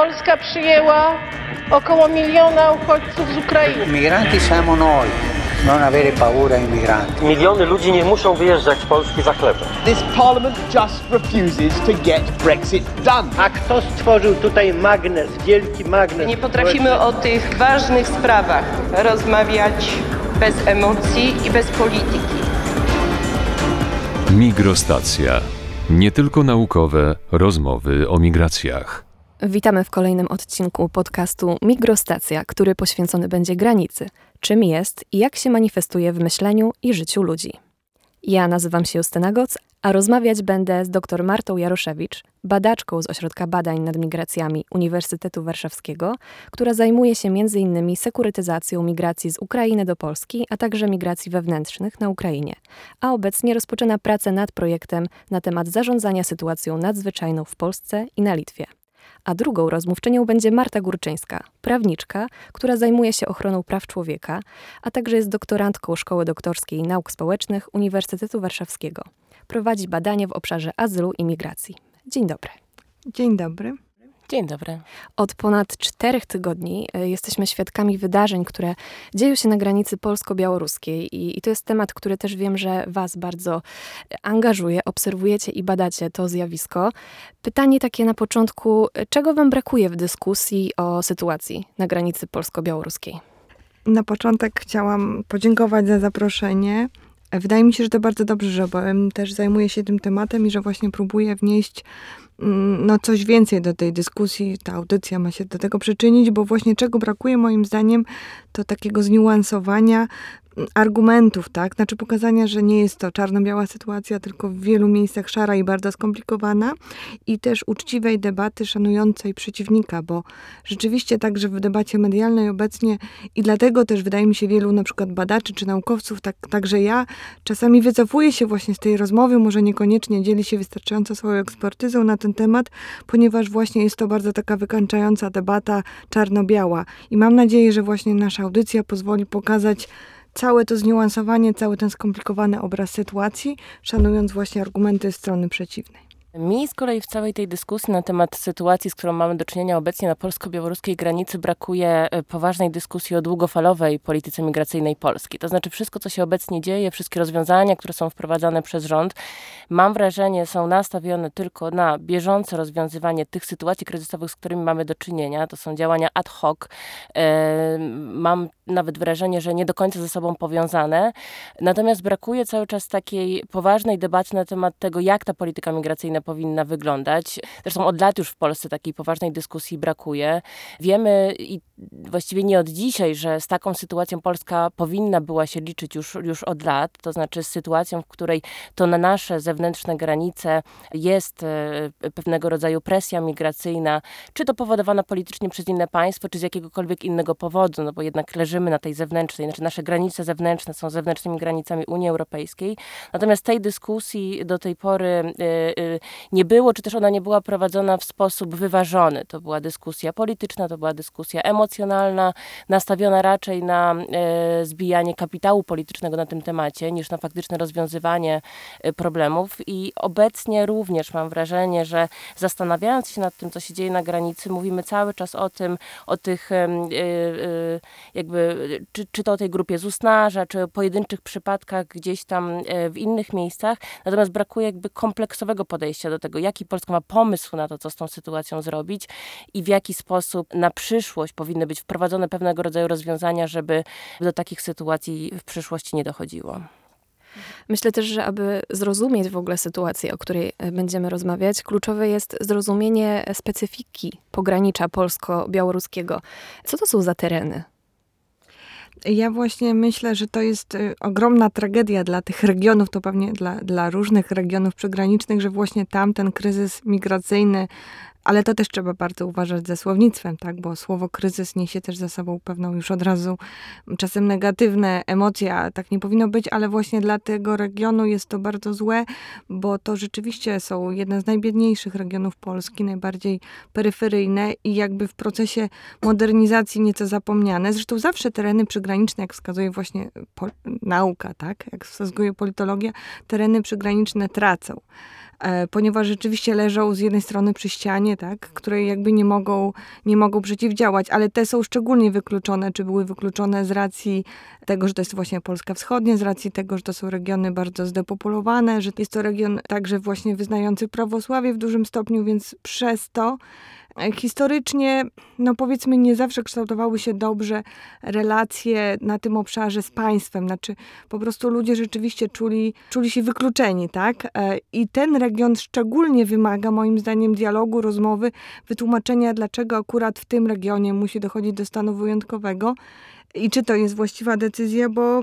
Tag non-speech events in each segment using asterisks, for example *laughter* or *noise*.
Polska przyjęła około miliona uchodźców z Ukrainy. Migranti siamo noi, non avere paura ai migranti. Miliony ludzi nie muszą wyjeżdżać z Polski za chlebem. This parliament just refuses to get Brexit done. A kto stworzył tutaj magnes, wielki magnes? Nie potrafimy o tych ważnych sprawach rozmawiać bez emocji i bez polityki. Migrostacja. Nie tylko naukowe rozmowy o migracjach. Witamy w kolejnym odcinku podcastu Migrostacja, który poświęcony będzie granicy, czym jest i jak się manifestuje w myśleniu i życiu ludzi. Ja nazywam się Justyna Goc, a rozmawiać będę z dr Martą Jaroszewicz, badaczką z Ośrodka Badań nad Migracjami Uniwersytetu Warszawskiego, która zajmuje się m.in. sekurytyzacją migracji z Ukrainy do Polski, a także migracji wewnętrznych na Ukrainie, a obecnie rozpoczyna pracę nad projektem na temat zarządzania sytuacją nadzwyczajną w Polsce i na Litwie a drugą rozmówczynią będzie Marta Górczyńska, prawniczka, która zajmuje się ochroną praw człowieka, a także jest doktorantką Szkoły Doktorskiej Nauk Społecznych Uniwersytetu Warszawskiego. Prowadzi badanie w obszarze azylu i migracji. Dzień dobry. Dzień dobry. Dzień dobry. Od ponad czterech tygodni y, jesteśmy świadkami wydarzeń, które dzieją się na granicy polsko-białoruskiej i, i to jest temat, który też wiem, że Was bardzo angażuje, obserwujecie i badacie to zjawisko. Pytanie takie na początku, czego Wam brakuje w dyskusji o sytuacji na granicy polsko-białoruskiej? Na początek chciałam podziękować za zaproszenie. Wydaje mi się, że to bardzo dobrze, że też zajmuję się tym tematem i że właśnie próbuję wnieść no, coś więcej do tej dyskusji. Ta audycja ma się do tego przyczynić, bo właśnie czego brakuje moim zdaniem, to takiego zniuansowania argumentów, tak? Znaczy pokazania, że nie jest to czarno-biała sytuacja, tylko w wielu miejscach szara i bardzo skomplikowana i też uczciwej debaty szanującej przeciwnika, bo rzeczywiście także w debacie medialnej obecnie i dlatego też wydaje mi się wielu na przykład badaczy czy naukowców, tak, także ja czasami wycofuję się właśnie z tej rozmowy, może niekoniecznie dzieli się wystarczająco swoją ekspertyzą na ten temat, ponieważ właśnie jest to bardzo taka wykańczająca debata czarno-biała i mam nadzieję, że właśnie nasza audycja pozwoli pokazać całe to zniuansowanie, cały ten skomplikowany obraz sytuacji, szanując właśnie argumenty strony przeciwnej. Mi z kolei w całej tej dyskusji na temat sytuacji, z którą mamy do czynienia obecnie na polsko-białoruskiej granicy, brakuje e, poważnej dyskusji o długofalowej polityce migracyjnej Polski. To znaczy wszystko, co się obecnie dzieje, wszystkie rozwiązania, które są wprowadzane przez rząd, mam wrażenie, są nastawione tylko na bieżące rozwiązywanie tych sytuacji kryzysowych, z którymi mamy do czynienia. To są działania ad hoc. E, mam nawet wrażenie, że nie do końca ze sobą powiązane. Natomiast brakuje cały czas takiej poważnej debaty na temat tego, jak ta polityka migracyjna powinna wyglądać. Zresztą od lat już w Polsce takiej poważnej dyskusji brakuje. Wiemy i właściwie nie od dzisiaj, że z taką sytuacją Polska powinna była się liczyć już, już od lat, to znaczy z sytuacją, w której to na nasze zewnętrzne granice jest e, pewnego rodzaju presja migracyjna, czy to powodowana politycznie przez inne państwo, czy z jakiegokolwiek innego powodu, no bo jednak leżymy na tej zewnętrznej, znaczy nasze granice zewnętrzne są zewnętrznymi granicami Unii Europejskiej. Natomiast tej dyskusji do tej pory y, y, nie było, czy też ona nie była prowadzona w sposób wyważony. To była dyskusja polityczna, to była dyskusja emocjonalna, nastawiona raczej na e, zbijanie kapitału politycznego na tym temacie, niż na faktyczne rozwiązywanie e, problemów. I obecnie również mam wrażenie, że zastanawiając się nad tym, co się dzieje na granicy, mówimy cały czas o tym, o tych e, jakby, czy, czy to o tej grupie z Usnarza, czy o pojedynczych przypadkach gdzieś tam w innych miejscach. Natomiast brakuje jakby kompleksowego podejścia do tego, jaki Polska ma pomysł na to, co z tą sytuacją zrobić i w jaki sposób na przyszłość powinny być wprowadzone pewnego rodzaju rozwiązania, żeby do takich sytuacji w przyszłości nie dochodziło. Myślę też, że aby zrozumieć w ogóle sytuację, o której e, będziemy rozmawiać, kluczowe jest zrozumienie specyfiki pogranicza polsko-białoruskiego. Co to są za tereny? Ja właśnie myślę, że to jest y, ogromna tragedia dla tych regionów, to pewnie dla, dla różnych regionów przygranicznych, że właśnie tam ten kryzys migracyjny ale to też trzeba bardzo uważać ze słownictwem, tak? Bo słowo kryzys niesie też za sobą pewną już od razu czasem negatywne emocje, a tak nie powinno być, ale właśnie dla tego regionu jest to bardzo złe, bo to rzeczywiście są jedne z najbiedniejszych regionów Polski, najbardziej peryferyjne i jakby w procesie modernizacji nieco zapomniane. Zresztą zawsze tereny przygraniczne, jak wskazuje właśnie nauka, tak? Jak wskazuje politologia, tereny przygraniczne tracą ponieważ rzeczywiście leżą z jednej strony przy ścianie, tak, której jakby nie mogą, nie mogą przeciwdziałać, ale te są szczególnie wykluczone, czy były wykluczone z racji tego, że to jest właśnie Polska Wschodnia, z racji tego, że to są regiony bardzo zdepopulowane, że jest to region także właśnie wyznający prawosławie w dużym stopniu, więc przez to e, historycznie, no powiedzmy, nie zawsze kształtowały się dobrze relacje na tym obszarze z państwem. Znaczy, po prostu ludzie rzeczywiście czuli, czuli się wykluczeni, tak? E, I ten region szczególnie wymaga, moim zdaniem, dialogu, rozmowy, wytłumaczenia, dlaczego akurat w tym regionie musi dochodzić do stanu wyjątkowego i czy to jest właściwa decyzja, bo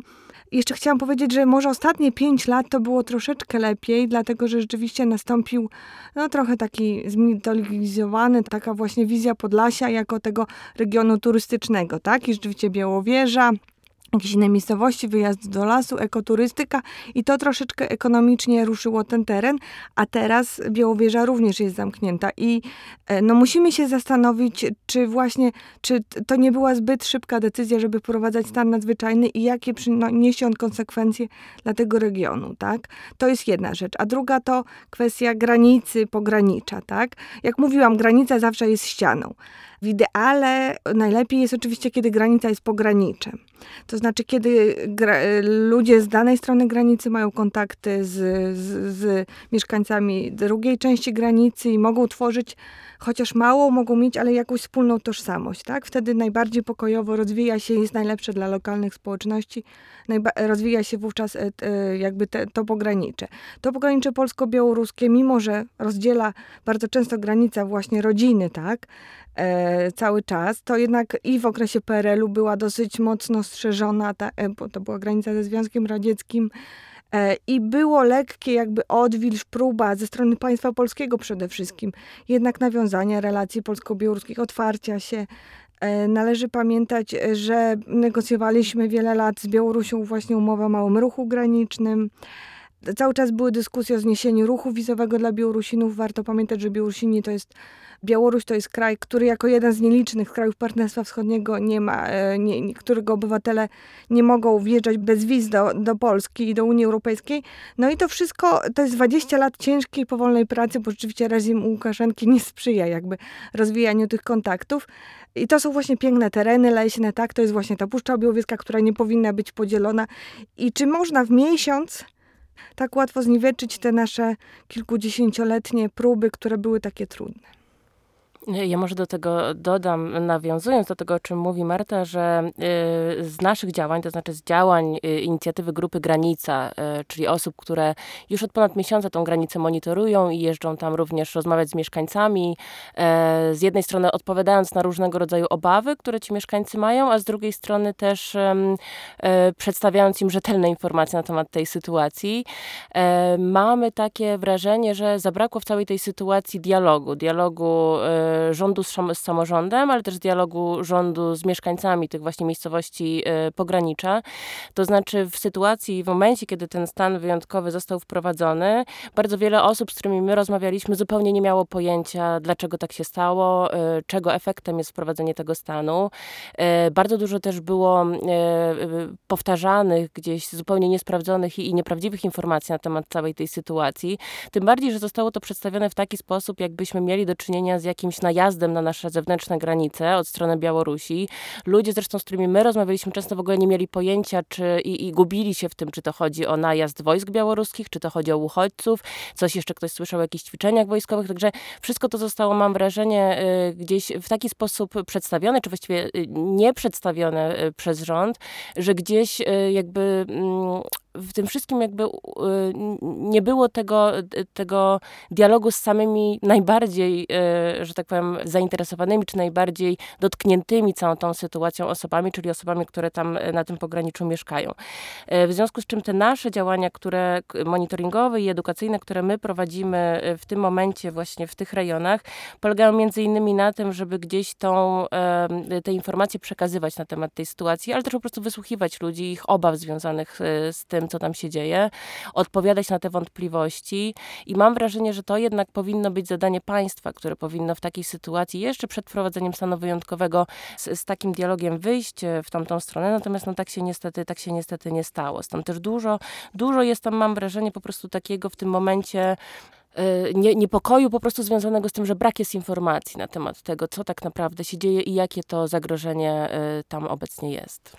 jeszcze chciałam powiedzieć, że może ostatnie pięć lat to było troszeczkę lepiej, dlatego że rzeczywiście nastąpił no, trochę taki zmitologizowany, taka właśnie wizja Podlasia jako tego regionu turystycznego, tak? I rzeczywiście Białowieża, jakieś inne miejscowości, wyjazd do lasu, ekoturystyka i to troszeczkę ekonomicznie ruszyło ten teren, a teraz Białowieża również jest zamknięta i e, no musimy się zastanowić, czy właśnie, czy to nie była zbyt szybka decyzja, żeby wprowadzać stan nadzwyczajny i jakie przyniesie on konsekwencje dla tego regionu, tak? To jest jedna rzecz. A druga to kwestia granicy, pogranicza, tak? Jak mówiłam, granica zawsze jest ścianą. W ideale najlepiej jest oczywiście, kiedy granica jest pograniczem. To znaczy, kiedy ludzie z danej strony granicy mają kontakty z, z, z, mieszkańcami drugiej części granicy i mogą tworzyć, chociaż mało mogą mieć, ale jakąś wspólną tożsamość. Tak? Wtedy najbardziej pokojowo rozwija się, jest najlepsze dla lokalnych społeczności, rozwija się wówczas e, jakby te, to pogranicze. To pogranicze polsko-białoruskie, mimo że rozdziela bardzo często granica właśnie rodziny, tak? E, cały czas, to jednak i w okresie PRL-u była dosyć mocno strzeżona, ta, e, to była granica ze Związkiem Radzieckim, e, i było lekkie jakby odwilż, próba ze strony państwa polskiego przede wszystkim, jednak nawiązania relacji polsko-białoruskich, otwarcia się. E, należy pamiętać, że negocjowaliśmy wiele lat z Białorusią właśnie umowę o małym ruchu granicznym. Cały czas były dyskusje o zniesieniu ruchu wizowego dla Białorusinów. Warto pamiętać, że Białorusini to jest Białoruś to jest kraj, który jako jeden z nielicznych krajów Partnerstwa Wschodniego nie ma, e, nie, którego obywatele nie mogą wjeżdżać bez wiz do, do Polski i do Unii Europejskiej. No i to wszystko, to jest 20 lat ciężkiej, powolnej pracy, bo rzeczywiście reżim Łukaszenki nie sprzyja jakby rozwijaniu tych kontaktów. I to są właśnie piękne tereny leśne, tak? To jest właśnie ta Puszcza Białowieska, która nie powinna być podzielona. I czy można w miesiąc tak łatwo zniweczyć te nasze kilkudziesięcioletnie próby, które były takie trudne? Ja może do tego dodam, nawiązując do tego, o czym mówi Marta, że y, z naszych działań, to znaczy z działań y, inicjatywy Grupy Granica, y, czyli osób, które już od ponad miesiąca tą granicę monitorują i jeżdżą tam również rozmawiać z mieszkańcami, z jednej strony odpowiadając na różnego rodzaju obawy, które ci mieszkańcy mają, a z drugiej strony też przedstawiając im rzetelne informacje na temat tej sytuacji, mamy takie wrażenie, że zabrakło w całej tej sytuacji dialogu, dialogu rządu z, z samorządem, ale też dialogu rządu z mieszkańcami tych właśnie miejscowości e, pogranicza. To znaczy w sytuacji, w momencie, kiedy ten stan wyjątkowy został wprowadzony, bardzo wiele osób, z którymi my rozmawialiśmy, zupełnie nie miało pojęcia, dlaczego tak się stało, e, czego efektem jest wprowadzenie tego stanu. E, bardzo dużo też było powtarzanych, gdzieś zupełnie niesprawdzonych i nieprawdziwych informacji na temat całej tej sytuacji. Tym bardziej, że zostało to przedstawione w taki sposób, jakbyśmy mieli do czynienia z jakimś najazdem na nasze zewnętrzne granice od strony Białorusi. Ludzie zresztą, z którymi my rozmawialiśmy, często w ogóle nie mieli pojęcia czy, i, i gubili się w tym, czy to chodzi o najazd wojsk białoruskich, czy to chodzi o uchodźców, coś jeszcze ktoś słyszał o jakichś ćwiczeniach wojskowych, także wszystko to zostało, mam wrażenie, y, gdzieś w taki sposób przedstawione, czy właściwie y, nie przedstawione y, przez rząd, że gdzieś jakby mm, w tym wszystkim jakby nie było tego, tego dialogu z samymi najbardziej, że tak powiem, zainteresowanymi, czy najbardziej dotkniętymi całą tą sytuacją osobami, czyli osobami, które tam na tym pograniczu mieszkają. W związku z czym te nasze działania, które monitoringowe i edukacyjne, które my prowadzimy w tym momencie właśnie w tych rejonach, polegają między innymi na tym, żeby gdzieś tą, te informacje przekazywać na temat tej sytuacji, ale też po prostu wysłuchiwać ludzi, ich obaw związanych z tym, co tam się dzieje, odpowiadać na te wątpliwości i mam wrażenie, że to jednak powinno być zadanie państwa, które powinno w takiej sytuacji jeszcze przed wprowadzeniem stanu wyjątkowego z, z takim dialogiem wyjść e, w tamtą stronę, natomiast no tak się niestety, tak się niestety nie stało. Stąd też dużo, dużo jest tam, mam wrażenie, po prostu takiego w tym momencie y, nie, niepokoju po prostu związanego z tym, że brak jest informacji na temat tego, co tak naprawdę się dzieje i jakie to zagrożenie y, tam obecnie jest.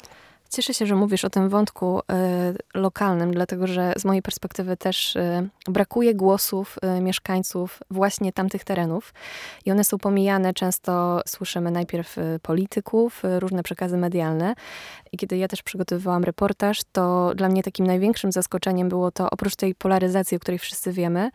Cieszę się, że mówisz o tym wątku y, lokalnym, dlatego że z mojej perspektywy też y, brakuje głosów y, mieszkańców właśnie tamtych terenów i one są pomijane. Często słyszymy najpierw polityków, różne przekazy medialne. I kiedy ja też przygotowywałam reportaż, to dla mnie takim największym zaskoczeniem było to, oprócz tej polaryzacji, o której wszyscy wiemy,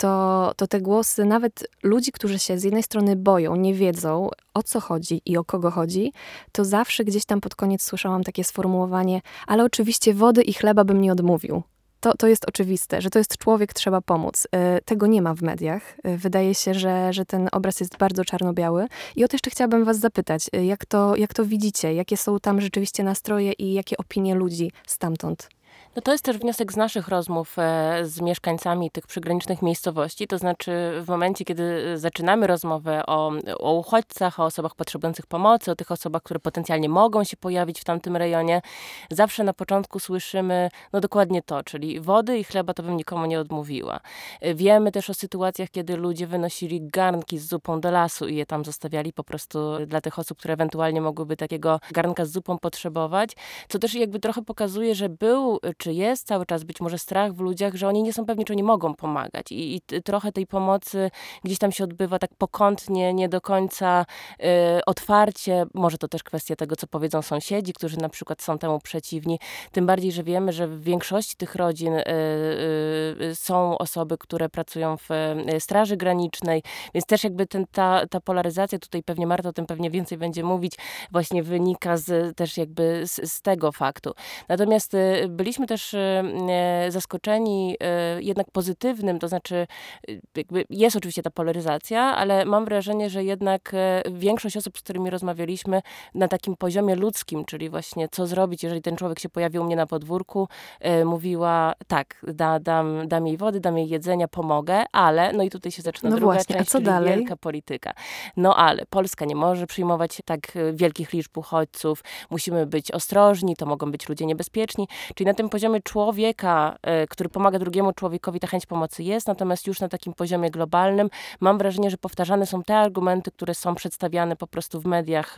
to, to te głosy nawet ludzi, którzy się z jednej strony boją, nie wiedzą o co chodzi i o kogo chodzi, to zawsze gdzieś tam pod koniec słyszałam takie sformułowanie, ale oczywiście wody i chleba bym nie odmówił. To, to jest oczywiste, że to jest człowiek, trzeba pomóc. Y, tego nie ma w mediach. Y, wydaje się, że, że ten obraz jest bardzo czarno-biały. I o to jeszcze chciałabym Was zapytać, y, jak to, jak to widzicie? Jakie są tam rzeczywiście nastroje i jakie opinie ludzi stamtąd? No to jest też wniosek z naszych rozmów e, z mieszkańcami tych przygranicznych miejscowości. To znaczy, w momencie, kiedy zaczynamy rozmowę o, o uchodźcach, o osobach potrzebujących pomocy, o tych osobach, które potencjalnie mogą się pojawić w tamtym rejonie, zawsze na początku słyszymy no dokładnie to, czyli wody i chleba to bym nikomu nie odmówiła. E, wiemy też o sytuacjach, kiedy ludzie wynosili garnki z zupą do lasu i je tam zostawiali po prostu dla tych osób, które ewentualnie mogłyby takiego garnka z zupą potrzebować, co też jakby trochę pokazuje, że był czy jest cały czas być może strach w ludziach, że oni nie są pewni, czy oni mogą pomagać. I, i trochę tej pomocy gdzieś tam się odbywa tak pokątnie, nie do końca y, otwarcie. Może to też kwestia tego, co powiedzą sąsiedzi, którzy na przykład są temu przeciwni. Tym bardziej, że wiemy, że w większości tych rodzin y, y, są osoby, które pracują w Straży Granicznej, więc też jakby ten, ta, ta polaryzacja, tutaj pewnie Marta o tym pewnie więcej będzie mówić, właśnie wynika z, też jakby z, z tego faktu. Natomiast byliśmy też e, zaskoczeni e, jednak pozytywnym, to znaczy e, jakby jest oczywiście ta polaryzacja, ale mam wrażenie, że jednak większość osób, z którymi rozmawialiśmy na takim poziomie ludzkim, czyli właśnie co zrobić, jeżeli ten człowiek się pojawił u mnie na podwórku, mówiła tak, da, dam, dam jej wody, dam jej jedzenia, pomogę, ale, no i tutaj się zaczyna no druga właśnie, część, a co dalej? wielka polityka. No ale Polska nie może przyjmować tak wielkich liczb uchodźców, musimy być ostrożni, to mogą być ludzie niebezpieczni, czyli na tym poziomie człowieka, e, który pomaga drugiemu człowiekowi, ta chęć pomocy jest, natomiast już na takim poziomie globalnym mam wrażenie, że powtarzane są te argumenty, które są przedstawiane po prostu w mediach,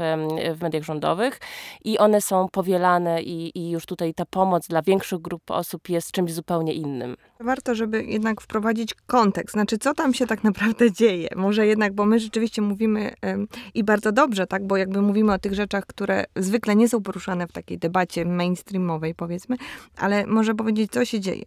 w mediach rządowych i one są powielane i, i już tutaj ta pomoc dla większych grup osób jest czymś zupełnie innym. Warto, żeby jednak wprowadzić kontekst, znaczy co tam się tak naprawdę dzieje. Może jednak, bo my rzeczywiście mówimy i bardzo dobrze, tak, bo jakby mówimy o tych rzeczach, które zwykle nie są poruszane w takiej debacie mainstreamowej, powiedzmy, ale może powiedzieć, co się dzieje.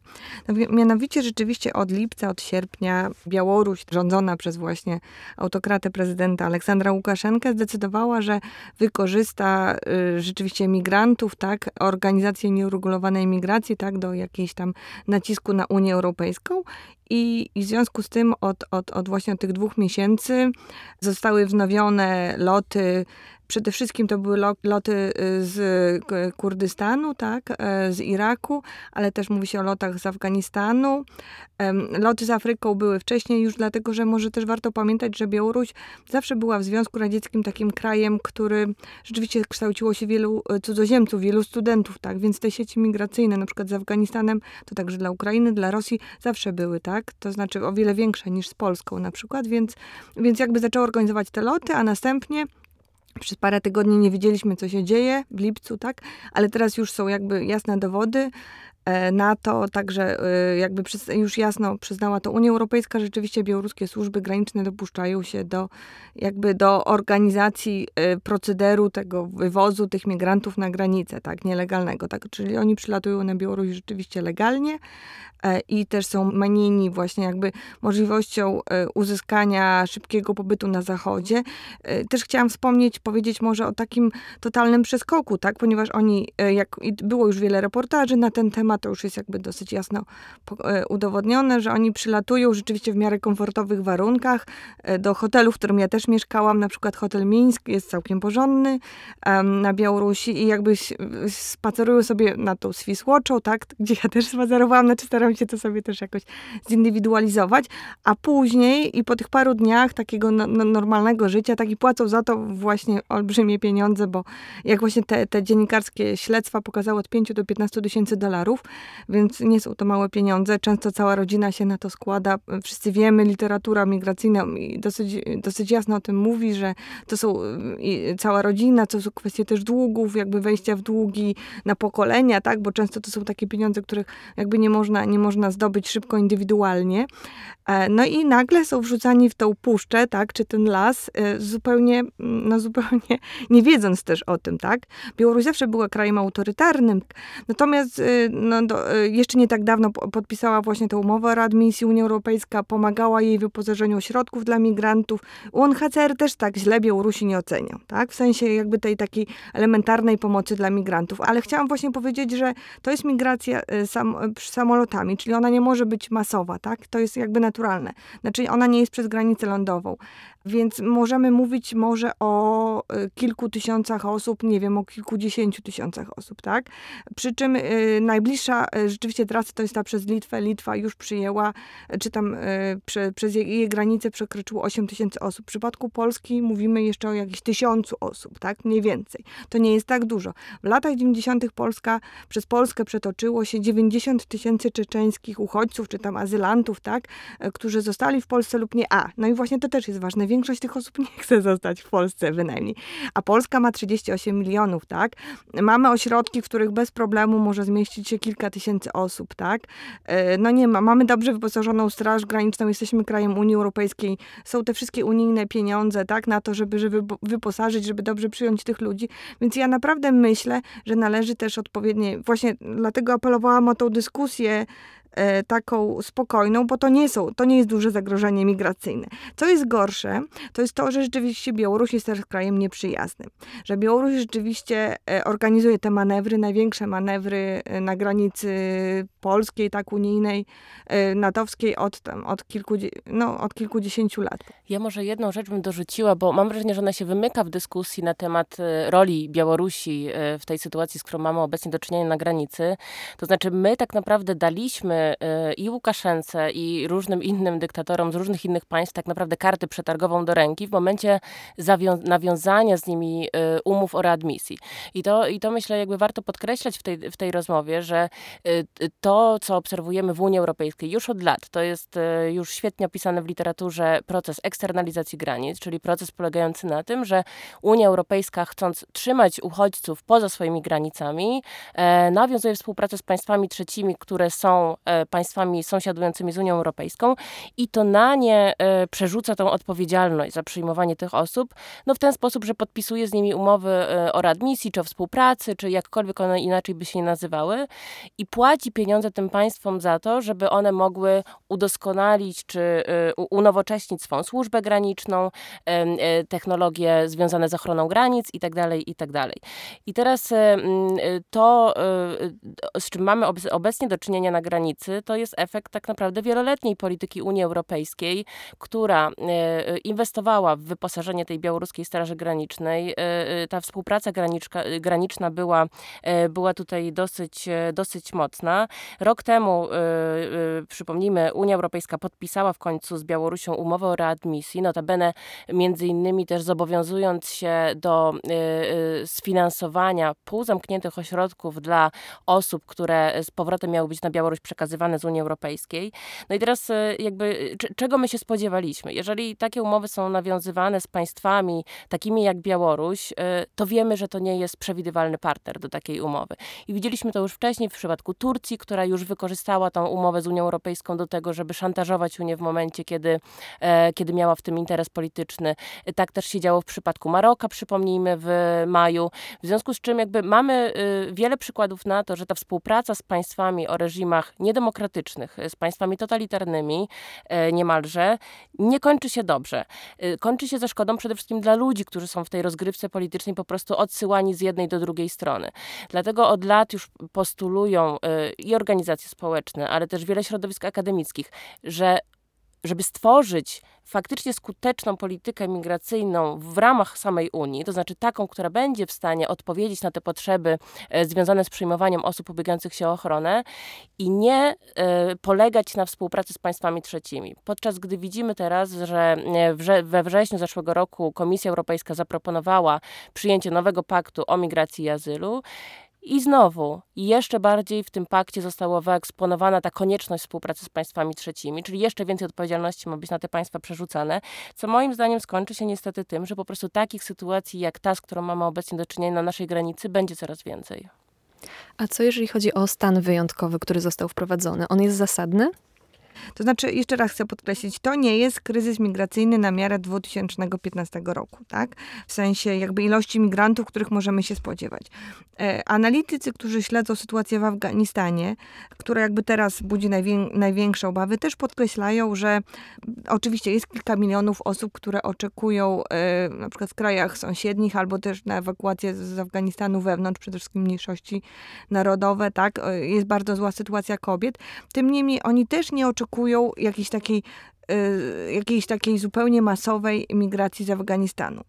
Mianowicie rzeczywiście od lipca, od sierpnia Białoruś, rządzona przez właśnie autokratę prezydenta Aleksandra Łukaszenkę, zdecydowała, że wykorzysta y, rzeczywiście migrantów, tak, organizację nieuregulowanej migracji, tak, do jakiejś tam nacisku na Unię Europejską i, I, w związku z tym od, od, od właśnie tych dwóch miesięcy zostały wznowione loty Przede wszystkim to były loty y, z Kurdystanu, tak, e, z Iraku, ale też mówi się o lotach z Afganistanu. Loty z Afryką były wcześniej już dlatego, że może też warto pamiętać, że Białoruś zawsze była w Związku Radzieckim takim krajem, który rzeczywiście kształciło się wielu e, cudzoziemców, wielu studentów, tak, więc te sieci migracyjne, na przykład z Afganistanem, to także dla Ukrainy, dla Rosji zawsze były, tak, to znaczy o wiele większe niż z Polską na przykład, więc, więc jakby zaczęło organizować te loty, a następnie przez parę tygodni nie wiedzieliśmy, co się dzieje w lipcu, tak? Ale teraz już są jakby jasne dowody. E, NATO także e, jakby już jasno przyznała to Unia Europejska, rzeczywiście białoruskie służby graniczne dopuszczają się do jakby do organizacji e, procederu tego wywozu tych migrantów na granicę, tak, nielegalnego, tak, czyli oni przylatują na Białoruś rzeczywiście legalnie i też są manieni właśnie jakby możliwością uzyskania szybkiego pobytu na zachodzie. Też chciałam wspomnieć, powiedzieć może o takim totalnym przeskoku, tak, ponieważ oni, jak było już wiele reportaży na ten temat, to już jest jakby dosyć jasno e, udowodnione, że oni przylatują rzeczywiście w miarę komfortowych warunkach e, do hotelu, w którym ja też mieszkałam, na przykład hotel Mińsk jest całkiem porządny na Białorusi i jakby spacerują sobie na tą Swiss Watchą, tak, gdzie ja też spacerowałam, znaczy staram się to sobie też jakoś zindywidualizować, a później i po tych paru dniach takiego no, no, normalnego życia, tak i płacą za to właśnie olbrzymie pieniądze, bo jak właśnie te, te dziennikarskie śledztwa pokazały od 5 do 15 tysięcy dolarów, więc nie są to małe pieniądze. Często cała rodzina się na to składa. Wszyscy wiemy, literatura migracyjna dosyć, dosyć jasno o tym mówi, że to są cała rodzina, to są kwestie też długów, jakby wejścia w długi na pokolenia, tak, bo często to są takie pieniądze, których jakby nie można, nie można zdobyć szybko, indywidualnie. E, no i nagle są wrzucani w tą puszczę, tak, czy ten las, e, zupełnie, no zupełnie nie wiedząc też o tym, tak. Białoruś zawsze była krajem autorytarnym, natomiast e, do, jeszcze nie tak dawno podpisała właśnie tę umowę o readmisji. Unia Europejska pomagała jej w wyposażeniu ośrodków dla migrantów. UNHCR też tak źle Białorusi nie oceniał, tak, w sensie jakby tej takiej elementarnej pomocy dla migrantów, ale chciałam właśnie powiedzieć, że to jest migracja sam, samolotami, czyli ona nie może być masowa, tak, to jest jakby naturalne. Znaczy ona nie jest przez granicę lądową. Więc możemy mówić może o y, kilku tysiącach osób, nie wiem, o kilkudziesięciu tysiącach osób, tak? Przy czym y, najbliższa y, rzeczywiście trasa to jest ta przez Litwę. Litwa już przyjęła, czy tam y, prze, przez jej, jej przekroczyło 8 tysięcy osób. W przypadku Polski mówimy jeszcze o jakichś tysiącu osób, tak? Mniej więcej. To nie jest tak dużo. W latach 90. Polska, przez Polskę przetoczyło się 90 tysięcy czeczeńskich uchodźców, czy tam azylantów, tak? Y, którzy zostali w Polsce lub nie. A, no i właśnie to też jest ważne większość tych osób nie chce zostać w Polsce bynajmniej. A Polska ma 38 milionów, tak? Mamy ośrodki, w których bez problemu może zmieścić się kilka tysięcy osób, tak? E, no nie ma. Mamy dobrze wyposażoną Straż Graniczną, jesteśmy krajem Unii Europejskiej, są te wszystkie unijne pieniądze, tak? Na to, żeby, żeby wyposażyć, żeby dobrze przyjąć tych ludzi. Więc ja naprawdę myślę, że należy też odpowiednie, właśnie dlatego apelowałam o tą dyskusję taką spokojną, bo to nie są, to nie jest duże zagrożenie migracyjne. Co jest gorsze, to jest to, że rzeczywiście Białoruś jest też krajem nieprzyjaznym. Że Białoruś rzeczywiście e, organizuje te manewry, największe manewry e, na granicy polskiej, tak unijnej, natowskiej od, tam, od, kilku, no, od kilkudziesięciu lat. Ja może jedną rzecz bym dorzuciła, bo mam wrażenie, że ona się wymyka w dyskusji na temat roli Białorusi w tej sytuacji, z którą mamy obecnie do czynienia na granicy. To znaczy my tak naprawdę daliśmy Y, i Łukaszence, i różnym innym dyktatorom z różnych innych państw tak naprawdę karty przetargową do ręki w momencie nawiązania z nimi y, umów o readmisji. I to, I to myślę jakby warto podkreślać w tej, w tej rozmowie, że y, to, co obserwujemy w Unii Europejskiej już od lat, to jest już świetnie opisane w literaturze proces eksternalizacji granic, czyli proces polegający na tym, że Unia Europejska chcąc trzymać uchodźców poza swoimi granicami, e, nawiązuje współpracę z państwami trzecimi, które są e, państwami sąsiadującymi z Unią Europejską i to na nie e, przerzuca tą odpowiedzialność za przyjmowanie tych osób, no w ten sposób, że podpisuje z nimi umowy e, o readmisji, czy o współpracy, czy jakkolwiek one inaczej by się nie nazywały i płaci pieniądze tym państwom za to, żeby one mogły udoskonalić, czy e, unowocześnić swoją służbę graniczną, technologie związane z ochroną granic i tak dalej, i tak. I teraz to, z czym mamy obecnie do czynienia na granicy, to jest efekt tak naprawdę wieloletniej polityki Unii Europejskiej, która e, inwestowała w wyposażenie tej białoruskiej Straży Granicznej. E, e, ta współpraca graniczka, graniczna była, była tutaj dosyć, dosyć mocna. Rok temu, przypomnijmy, Unia Europejska podpisała w końcu z Białorusią umowę o readmisji, notabene między innymi też zobowiązując się do sfinansowania półzamkniętych ośrodków dla osób, które z powrotem miały być na Białoruś przekazywane z Unii Europejskiej. No i teraz e, jakby czego my się spodziewaliśmy? Jeżeli takie umowy są nawiązywane z państwami takimi jak Białoruś, e, to wiemy, że to nie jest przewidywalny partner do takiej umowy. I widzieliśmy to już wcześniej w przypadku Turcji, która już wykorzystała tą umowę z Unią Europejską do tego, żeby szantażować Unię w momencie, kiedy, e, kiedy miała w tym interes polityczny. Tak też się działo w przypadku Maroka, przypomnijmy, w maju. W związku z czym jakby mamy wiele przykładów na to, że ta współpraca z państwami o reżimach niedemokratycznych demokratycznych, z państwami totalitarnymi e, niemalże, nie kończy się dobrze. E, kończy się ze szkodą przede wszystkim dla ludzi, którzy są w tej rozgrywce politycznej po prostu odsyłani z jednej do drugiej strony. Dlatego od lat już postulują e, i organizacje społeczne, ale też wiele środowisk akademickich, że żeby stworzyć faktycznie skuteczną politykę migracyjną w ramach samej Unii, to znaczy taką, która będzie w stanie odpowiedzieć na te potrzeby e, związane z przyjmowaniem osób ubiegających się o ochronę i nie e, polegać na współpracy z państwami trzecimi. Podczas gdy widzimy teraz, że e, we wrześniu zeszłego roku Komisja Europejska zaproponowała przyjęcie nowego paktu o migracji i azylu, I znowu, jeszcze bardziej w tym pakcie została wyeksponowana ta konieczność współpracy z państwami trzecimi, czyli jeszcze więcej odpowiedzialności ma być na te państwa przerzucane, co moim zdaniem skończy się niestety tym, że po prostu takich sytuacji jak ta, z którą mamy obecnie do czynienia na naszej granicy, będzie coraz więcej. A co jeżeli chodzi o stan wyjątkowy, który został wprowadzony? On jest zasadny? To znaczy, jeszcze raz chcę podkreślić, to nie jest kryzys migracyjny na miarę 2015 roku, tak? W sensie jakby ilości migrantów, których możemy się spodziewać. E, analitycy, którzy śledzą sytuację w Afganistanie, która jakby teraz budzi najwię największe obawy, też podkreślają, że oczywiście jest kilka milionów osób, które oczekują e, na przykład w krajach sąsiednich albo też na ewakuację z Afganistanu wewnątrz, przede wszystkim mniejszości narodowe, tak? E, jest bardzo zła sytuacja kobiet. Tym niemniej oni też nie oczekują jakiejś takiej y, jakiejś takiej zupełnie masowej migracji z Afganistanu.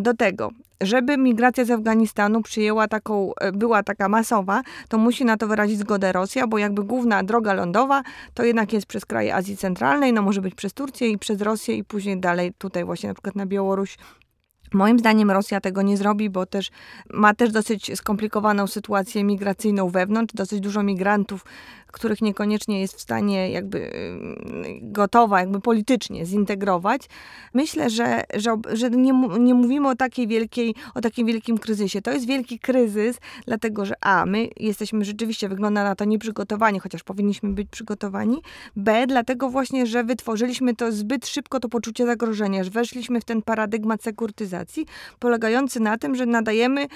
Do tego, żeby migracja z Afganistanu przyjęła taką, y, była taka masowa, to musi na to wyrazić zgodę Rosja, bo jakby główna droga lądowa to jednak jest przez kraje Azji Centralnej, no może być przez Turcję i przez Rosję i później dalej tutaj właśnie na przykład na Białoruś Moim zdaniem Rosja tego nie zrobi, bo też ma też dosyć skomplikowaną sytuację migracyjną wewnątrz, dosyć dużo migrantów, których niekoniecznie jest w stanie jakby gotowa, jakby politycznie zintegrować. Myślę, że, że, że nie, nie mówimy o takiej wielkiej, o takim wielkim kryzysie. To jest wielki kryzys, dlatego że A, my jesteśmy rzeczywiście, wygląda na to nieprzygotowani, chociaż powinniśmy być przygotowani. B, dlatego właśnie, że wytworzyliśmy to zbyt szybko, to poczucie zagrożenia, że weszliśmy w ten paradygmat sekurtyzacji, polegający na tym, że nadajemy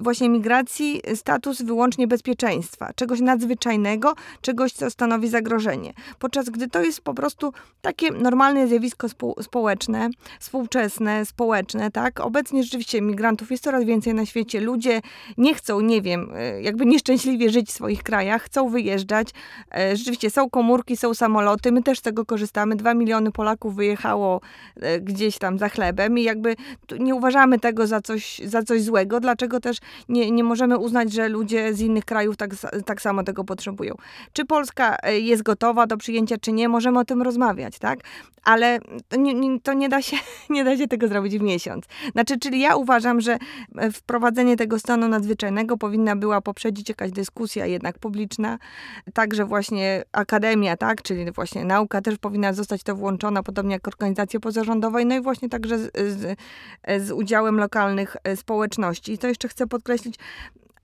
właśnie migracji status wyłącznie bezpieczeństwa, czegoś nadzwyczajnego, czegoś, co stanowi zagrożenie. Podczas gdy to jest po prostu takie normalne zjawisko społeczne, współczesne, społeczne, tak? Obecnie rzeczywiście migrantów jest coraz więcej na świecie. Ludzie nie chcą, nie wiem, e, jakby nieszczęśliwie żyć w swoich krajach, chcą wyjeżdżać. E, rzeczywiście są komórki, są samoloty, my też z tego korzystamy. Dwa miliony Polaków wyjechało e, gdzieś tam za chlebem i jakby nie uważamy tego za coś, za coś złego, dlaczego też nie, nie możemy uznać, że ludzie z innych krajów tak, tak samo tego potrzebują. Czy Polska e, jest gotowa do przyjęcia, czy nie, możemy o tym rozmawiać, tak? Ale to nie, to nie, da się, *laughs* nie da się tego zrobić w miesiąc. Znaczy, czyli ja uważam, że e, wprowadzenie tego stanu nadzwyczajnego powinna była poprzedzić jakaś dyskusja jednak publiczna, także właśnie akademia, tak, czyli właśnie nauka też powinna zostać to włączona, podobnie jak organizacje pozarządowe, no i właśnie także z, z, z udziałem lokalnych e, społeczności. I to jeszcze chcę podkreślić,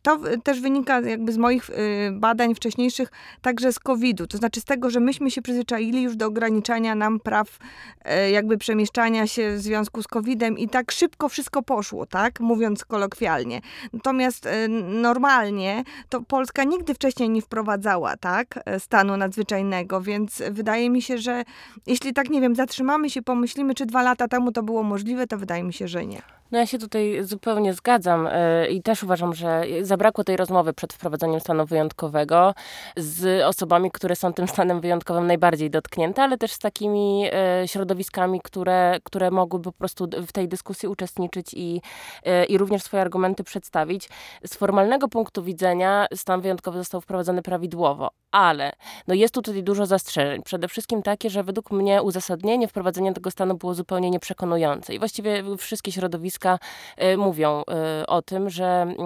to też wynika jakby z moich y, badań wcześniejszych, także z COVID-u. To znaczy z tego, że myśmy się przyzwyczaili już do ograniczania nam praw e, jakby przemieszczania się w związku z COVID-em i tak szybko wszystko poszło, tak? Mówiąc kolokwialnie. Natomiast e, normalnie to Polska nigdy wcześniej nie wprowadzała, tak? E, stanu nadzwyczajnego, więc wydaje mi się, że jeśli tak, nie wiem, zatrzymamy się, pomyślimy, czy dwa lata temu to było możliwe, to wydaje mi się, że nie. No ja się tutaj zupełnie zgadzam i też uważam, że zabrakło tej rozmowy przed wprowadzeniem stanu wyjątkowego z osobami, które są tym stanem wyjątkowym najbardziej dotknięte, ale też z takimi e, środowiskami, które, które mogłyby po prostu w tej dyskusji uczestniczyć i, e, i również swoje argumenty przedstawić. Z formalnego punktu widzenia stan wyjątkowy został wprowadzony prawidłowo, ale no jest tu tutaj dużo zastrzeżeń. Przede wszystkim takie, że według mnie uzasadnienie wprowadzenia tego stanu było zupełnie nieprzekonujące i właściwie wszystkie środowiska e, mówią o tym, że, mm,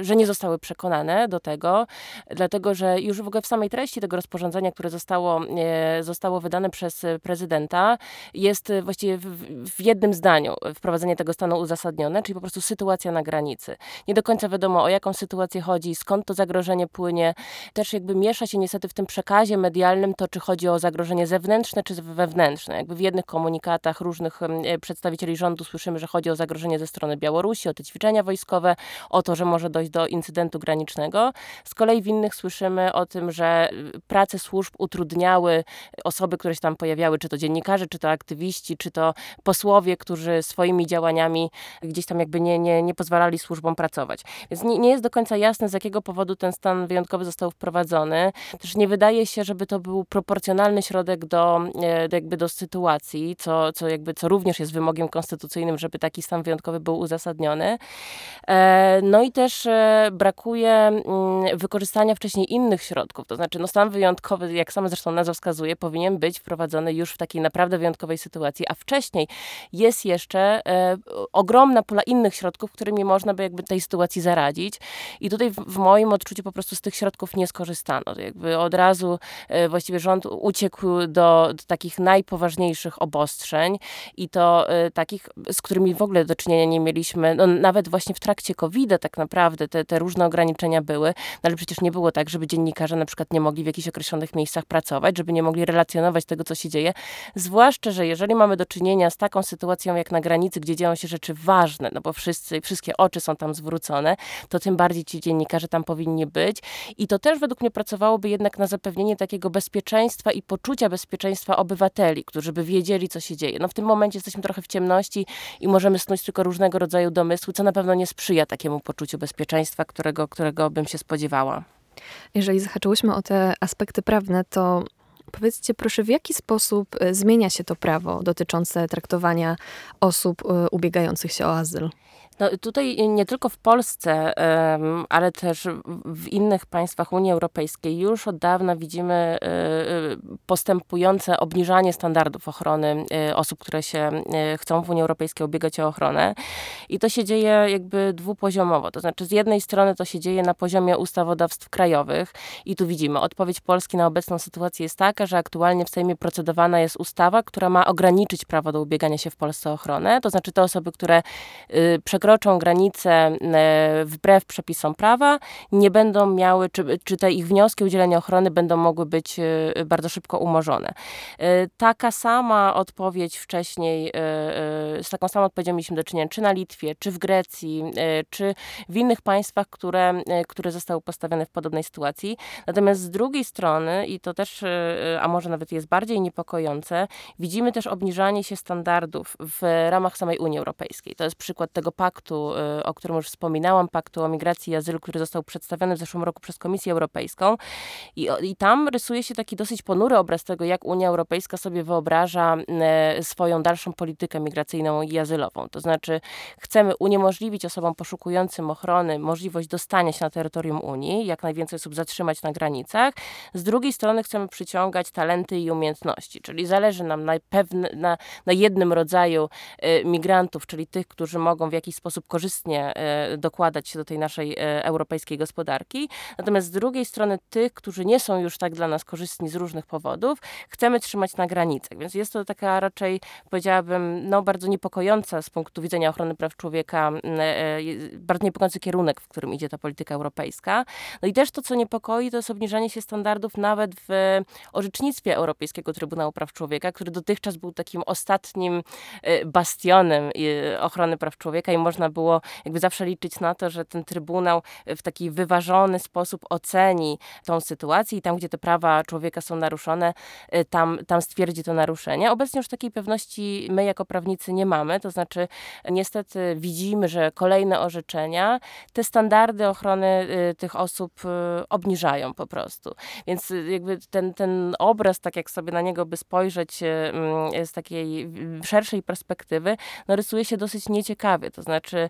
że nie zostały przekonane do tego, dlatego że już w ogóle w samej treści tego rozporządzenia, które zostało, e, zostało wydane przez prezydenta, jest właściwie w, w jednym zdaniu wprowadzenie tego stanu uzasadnione, czyli po prostu sytuacja na granicy. Nie do końca wiadomo, o jaką sytuację chodzi, skąd to zagrożenie płynie. Też jakby miesza się niestety w tym przekazie medialnym to, czy chodzi o zagrożenie zewnętrzne, czy wewnętrzne. Jakby w jednych komunikatach różnych e, przedstawicieli rządu słyszymy, że chodzi o zagrożenie ze strony Białorusi, o te ćwiczenia wojskowe, o to, że może dojść do incydentu granicznego. Z kolei w innych słyszymy o tym, że prace służb utrudniały osoby, które się tam pojawiały, czy to dziennikarze, czy to aktywiści, czy to posłowie, którzy swoimi działaniami gdzieś tam jakby nie, nie, nie pozwalali służbom pracować. Więc nie, nie jest do końca jasne, z jakiego powodu ten stan wyjątkowy został wprowadzony. Też nie wydaje się, żeby to był proporcjonalny środek do, do jakby do sytuacji, co, co jakby co również jest wymogiem konstytucyjnym, żeby taki stan wyjątkowy był uzasadniony. E, no i też e, brakuje mm, wykorzystania wcześniej innych środków, to znaczy no stan wyjątkowy, jak sama zresztą nazwa wskazuje, powinien być wprowadzony już w takiej naprawdę wyjątkowej sytuacji, a wcześniej jest jeszcze ogromna pula innych środków, którymi można by jakby tej sytuacji zaradzić i tutaj w moim odczuciu po prostu z tych środków nie skorzystano. Jakby od razu właściwie rząd uciekł do, do takich najpoważniejszych obostrzeń i to takich, z którymi w ogóle do czynienia nie mieliśmy, no, nawet właśnie w trakcie COVID-a tak naprawdę te, te różne ograniczenia były, no, ale przecież nie było tak, żeby dziennikarze na przykład nie mogli w jakichś określonych miejscach pracować, żeby nie mogli relacjonować tego, co się dzieje. Zwłaszcza, że jeżeli mamy do czynienia z taką sytuacją jak na granicy, gdzie dzieją się rzeczy ważne, no bo wszyscy, wszystkie oczy są tam zwrócone, to tym bardziej ci dziennikarze tam powinni być. I to też według mnie pracowałoby jednak na zapewnienie takiego bezpieczeństwa i poczucia bezpieczeństwa obywateli, którzy by wiedzieli, co się dzieje. No w tym momencie jesteśmy trochę w ciemności i możemy snuć tylko różnego rodzaju domysły, co na pewno nie sprzyja takiemu poczuciu bezpieczeństwa, którego, którego bym się spodziewała. Jeżeli zahaczyłyśmy o te aspekty prawne, to Powiedzcie proszę, w jaki sposób e, zmienia się to prawo dotyczące traktowania osób e, ubiegających się o azyl? No, tutaj nie tylko w Polsce, ale też w innych państwach Unii Europejskiej już od dawna widzimy e, e, postępujące obniżanie standardów ochrony e, osób, które się chcą w Unii Europejskiej ubiegać o ochronę. I to się dzieje jakby dwupoziomowo. To znaczy, z jednej strony to się dzieje na poziomie ustawodawstw krajowych i tu widzimy, odpowiedź Polski na obecną sytuację jest taka, że aktualnie w Sejmie procedowana jest ustawa, która ma ograniczyć prawo do ubiegania się w Polsce o ochronę. To znaczy, te osoby, które przekroczą przekroczą granicę e, wbrew przepisom prawa, nie będą miały, czy, czy te ich wnioski o udzielenie ochrony będą mogły być e, bardzo szybko umorzone. E, taka sama odpowiedź wcześniej, z taką samą odpowiedzią mieliśmy do czynienia czy na Litwie, czy w Grecji, czy w innych państwach, które, które zostały postawione w podobnej sytuacji. Natomiast z drugiej strony, i to też, a może nawet jest bardziej niepokojące, widzimy też obniżanie się standardów w ramach samej Unii Europejskiej. To jest przykład tego paktu, paktu, y, o którym już wspominałam, paktu o migracji i azylu, który został przedstawiony w zeszłym roku przez Komisję Europejską. I, I tam rysuje się taki dosyć ponury obraz tego, jak Unia Europejska sobie wyobraża y, swoją dalszą politykę migracyjną i azylową. To znaczy, chcemy uniemożliwić osobom poszukującym ochrony możliwość dostania się na terytorium Unii, jak najwięcej osób zatrzymać na granicach. Z drugiej strony chcemy przyciągać talenty i umiejętności, czyli zależy nam na, pewne, na, na jednym rodzaju y, migrantów, czyli tych, którzy mogą w jakiś sposób korzystnie e, dokładać się do tej naszej e, europejskiej gospodarki. Natomiast z drugiej strony tych, którzy nie są już tak dla nas korzystni z różnych powodów, chcemy trzymać na granicach. Więc jest to taka raczej, powiedziałabym, no, bardzo niepokojąca z punktu widzenia ochrony praw człowieka, e, bardzo niepokojący kierunek, w którym idzie ta polityka europejska. No i też to, co niepokoi, to jest obniżanie się standardów nawet w orzecznictwie Europejskiego Trybunału Praw Człowieka, który dotychczas był takim ostatnim bastionem ochrony praw człowieka i można było jakby zawsze liczyć na to, że ten Trybunał w taki wyważony sposób oceni tą sytuację i tam, gdzie te prawa człowieka są naruszone, y, tam, tam stwierdzi to naruszenie. Obecnie już takiej pewności my jako prawnicy nie mamy, to znaczy niestety widzimy, że kolejne orzeczenia te standardy ochrony tych osób obniżają po prostu. Więc jakby ten, ten obraz, tak jak sobie na niego by spojrzeć mm, z takiej szerszej perspektywy, no rysuje się dosyć nieciekawie. To znaczy znaczy,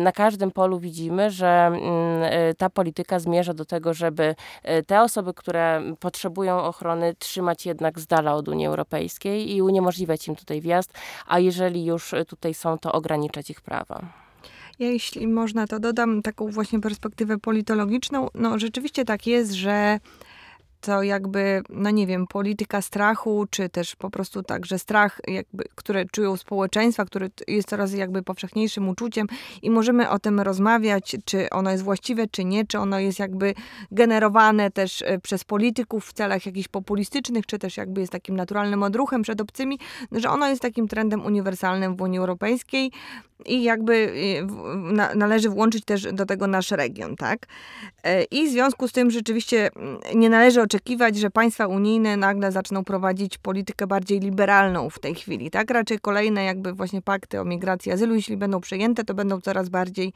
na każdym polu widzimy, że mm, y, ta polityka zmierza do tego, żeby y, te osoby, które potrzebują ochrony, trzymać jednak z dala od Unii Europejskiej i uniemożliwiać im tutaj wjazd, a jeżeli już tutaj są, to ograniczać ich prawa. Ja, jeśli można, to dodam taką właśnie perspektywę politologiczną. No, rzeczywiście tak jest, że to jakby, no nie wiem, polityka strachu, czy też po prostu także strach, jakby, które czują społeczeństwa, który jest coraz jakby powszechniejszym uczuciem i możemy o tym rozmawiać, czy ono jest właściwe, czy nie, czy ono jest jakby generowane też e, przez polityków w celach jakichś populistycznych, czy też jakby jest takim naturalnym odruchem przed obcymi, że ono jest takim trendem uniwersalnym w Unii Europejskiej i jakby y, należy włączyć też do tego nasz region, tak? E, I w związku z tym rzeczywiście mm, nie należy oczekiwać, że państwa unijne nagle zaczną prowadzić politykę bardziej liberalną w tej chwili, tak? Raczej kolejne jakby właśnie pakty o migracji azylu, jeśli będą przyjęte, to będą coraz bardziej,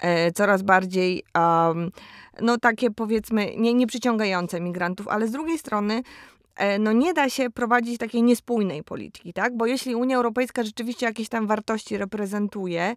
e, coraz bardziej um, no takie powiedzmy nie, nie przyciągające migrantów, ale z drugiej strony no nie da się prowadzić takiej niespójnej polityki, tak? Bo jeśli Unia Europejska rzeczywiście jakieś tam wartości reprezentuje,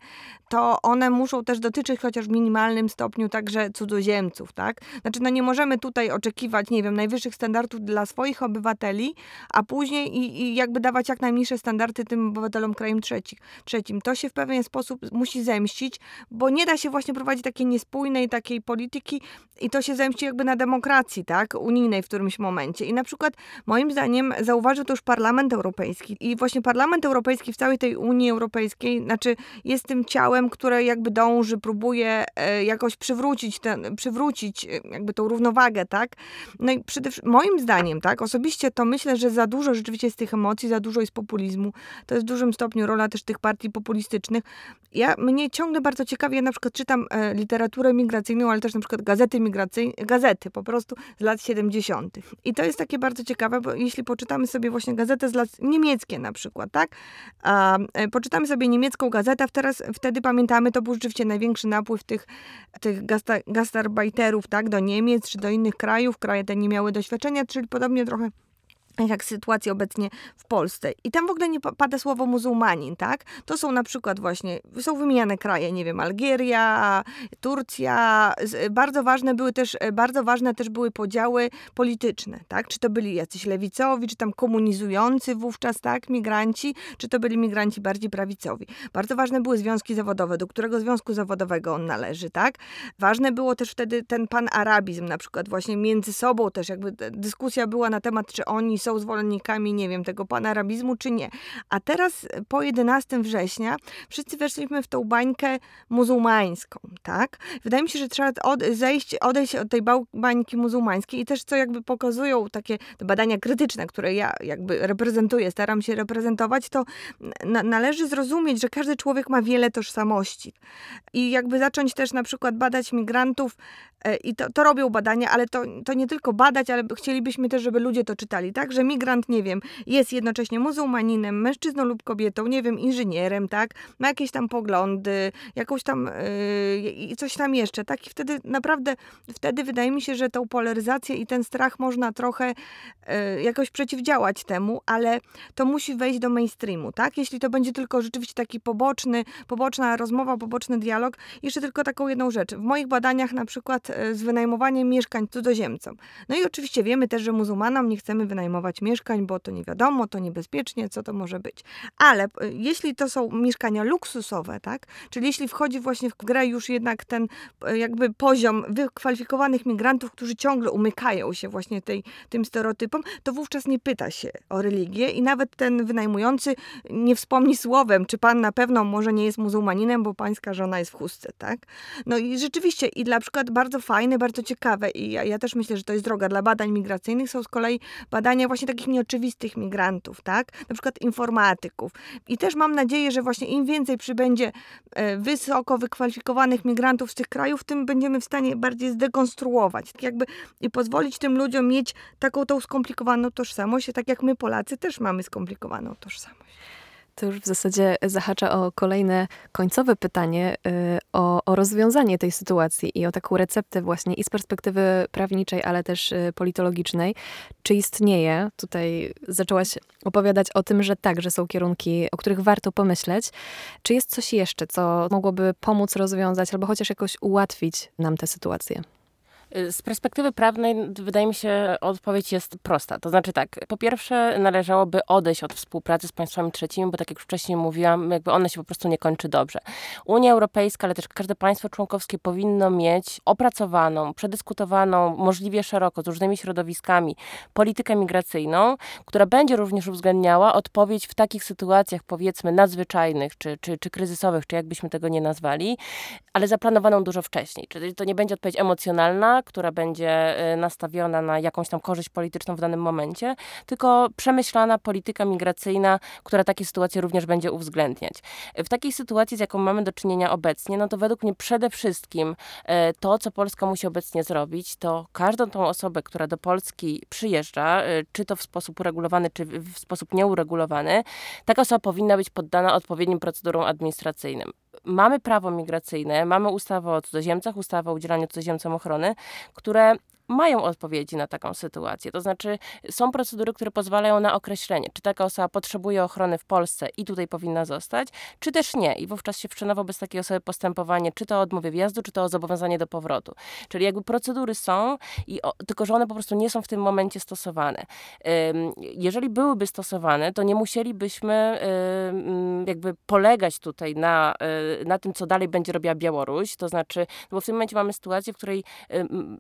to one muszą też dotyczyć chociaż w minimalnym stopniu także cudzoziemców, tak? Znaczy, no nie możemy tutaj oczekiwać, nie wiem, najwyższych standardów dla swoich obywateli, a później i, i jakby dawać jak najmniejsze standardy tym obywatelom krajem trzecich, trzecim. To się w pewien sposób musi zemścić, bo nie da się właśnie prowadzić takiej niespójnej takiej polityki i to się zemści jakby na demokracji, tak? Unijnej w którymś momencie. I na przykład moim zdaniem zauważył to już Parlament Europejski i właśnie Parlament Europejski w całej tej Unii Europejskiej, znaczy jest tym ciałem, które jakby dąży, próbuje e, jakoś przywrócić, ten, przywrócić e, jakby tą równowagę, tak? No i przede wszystkim, moim zdaniem, tak, osobiście to myślę, że za dużo rzeczywiście jest tych emocji, za dużo jest populizmu. To jest w dużym stopniu rola też tych partii populistycznych. Ja, mnie ciągle bardzo ciekawie, ja na przykład czytam e, literaturę migracyjną, ale też na przykład gazety migracyjne, gazety po prostu z lat 70. I to jest takie bardzo ciekawe, bo jeśli poczytamy sobie właśnie gazetę z lat niemieckie na przykład, tak? A, e, poczytamy sobie niemiecką gazetę, teraz wtedy pamiętamy, to był rzeczywiście największy napływ tych, tych gasta, gastarbajterów, tak? Do Niemiec czy do innych krajów. Kraje te nie miały doświadczenia, czyli podobnie trochę jak sytuacja obecnie w Polsce. I tam w ogóle nie pada słowo muzułmanin, tak? To są na przykład właśnie, są wymieniane kraje, nie wiem, Algieria, Turcja. Bardzo ważne były też, bardzo ważne też były podziały polityczne, tak? Czy to byli jacyś lewicowi, czy tam komunizujący wówczas, tak? Migranci, czy to byli migranci bardziej prawicowi. Bardzo ważne były związki zawodowe, do którego związku zawodowego on należy, tak? Ważne było też wtedy ten pan-arabizm na przykład właśnie między sobą też jakby dyskusja była na temat, czy oni są zwolennikami, nie wiem, tego panarabizmu, czy nie. A teraz po 11 września wszyscy weszliśmy w tą bańkę muzułmańską, tak? Wydaje mi się, że trzeba od, zejść, odejść od tej bańki muzułmańskiej i też co jakby pokazują takie badania krytyczne, które ja jakby reprezentuję, staram się reprezentować, to na, należy zrozumieć, że każdy człowiek ma wiele tożsamości. I jakby zacząć też na przykład badać migrantów e, i to, to robią badania, ale to, to nie tylko badać, ale chcielibyśmy też, żeby ludzie to czytali, tak? Że migrant, nie wiem, jest jednocześnie muzułmaninem, mężczyzną lub kobietą, nie wiem, inżynierem, tak? Ma jakieś tam poglądy, jakąś tam yy, i coś tam jeszcze, tak? I wtedy naprawdę, wtedy wydaje mi się, że tą polaryzację i ten strach można trochę yy, jakoś przeciwdziałać temu, ale to musi wejść do mainstreamu, tak? Jeśli to będzie tylko rzeczywiście taki poboczny, poboczna rozmowa, poboczny dialog. Jeszcze tylko taką jedną rzecz. W moich badaniach na przykład z wynajmowaniem mieszkań cudzoziemcom. No i oczywiście wiemy też, że muzułmanom nie chcemy wynajmować mieszkań, bo to nie wiadomo, to niebezpiecznie, co to może być. Ale y, jeśli to są mieszkania luksusowe, tak, czyli jeśli wchodzi właśnie w grę już jednak ten y, jakby poziom wykwalifikowanych migrantów, którzy ciągle umykają się właśnie tej, tym stereotypom, to wówczas nie pyta się o religię i nawet ten wynajmujący nie wspomni słowem, czy pan na pewno może nie jest muzułmaninem, bo pańska żona jest w chustce, tak? No i rzeczywiście, i dla przykład bardzo fajne, bardzo ciekawe i ja, ja też myślę, że to jest droga dla badań migracyjnych, są z kolei badania właśnie takich nieoczywistych migrantów, tak? Na przykład informatyków. I też mam nadzieję, że właśnie im więcej przybędzie e, wysoko wykwalifikowanych migrantów z tych krajów, tym będziemy w stanie bardziej zdekonstruować, tak jakby i pozwolić tym ludziom mieć taką tą skomplikowaną tożsamość, tak jak my Polacy też mamy skomplikowaną tożsamość. To już w zasadzie zahacza o kolejne końcowe pytanie y, o, o, rozwiązanie tej sytuacji i o taką receptę właśnie i z perspektywy prawniczej, ale też y, politologicznej. Czy istnieje? Tutaj zaczęłaś opowiadać o tym, że tak, że są kierunki, o których warto pomyśleć. Czy jest coś jeszcze, co mogłoby pomóc rozwiązać albo chociaż jakoś ułatwić nam tę sytuację? Z perspektywy prawnej wydaje mi się odpowiedź jest prosta. To znaczy tak, po pierwsze należałoby odejść od współpracy z państwami trzecimi, bo tak jak już wcześniej mówiłam, jakby ona się po prostu nie kończy dobrze. Unia Europejska, ale też każde państwo członkowskie powinno mieć opracowaną, przedyskutowaną możliwie szeroko z różnymi środowiskami politykę migracyjną, która będzie również uwzględniała odpowiedź w takich sytuacjach powiedzmy nadzwyczajnych czy, czy, czy kryzysowych, czy jakbyśmy tego nie nazwali, ale zaplanowaną dużo wcześniej. Czyli to nie będzie odpowiedź emocjonalna, która będzie y, nastawiona na jakąś tam korzyść polityczną w danym momencie, tylko przemyślana polityka migracyjna, która takie sytuacje również będzie uwzględniać. W takiej sytuacji, z jaką mamy do czynienia obecnie, no to według mnie przede wszystkim y, to, co Polska musi obecnie zrobić, to każdą tą osobę, która do Polski przyjeżdża, y, czy to w sposób uregulowany, czy w sposób nieuregulowany, taka osoba powinna być poddana odpowiednim procedurom administracyjnym mamy prawo migracyjne, mamy ustawę o cudzoziemcach, ustawę o udzielaniu cudzoziemcom ochrony, które mają odpowiedzi na taką sytuację. To znaczy, są procedury, które pozwalają na określenie, czy taka osoba potrzebuje ochrony w Polsce i tutaj powinna zostać, czy też nie. I wówczas się wszczyna wobec takiej osoby postępowanie, czy to o odmowie wjazdu, czy to o zobowiązanie do powrotu. Czyli jakby procedury są, i o, tylko że one po prostu nie są w tym momencie stosowane. Jeżeli byłyby stosowane, to nie musielibyśmy jakby polegać tutaj na, e, na tym, co dalej będzie robiła Białoruś. To znaczy, bo w tym momencie mamy sytuację, w której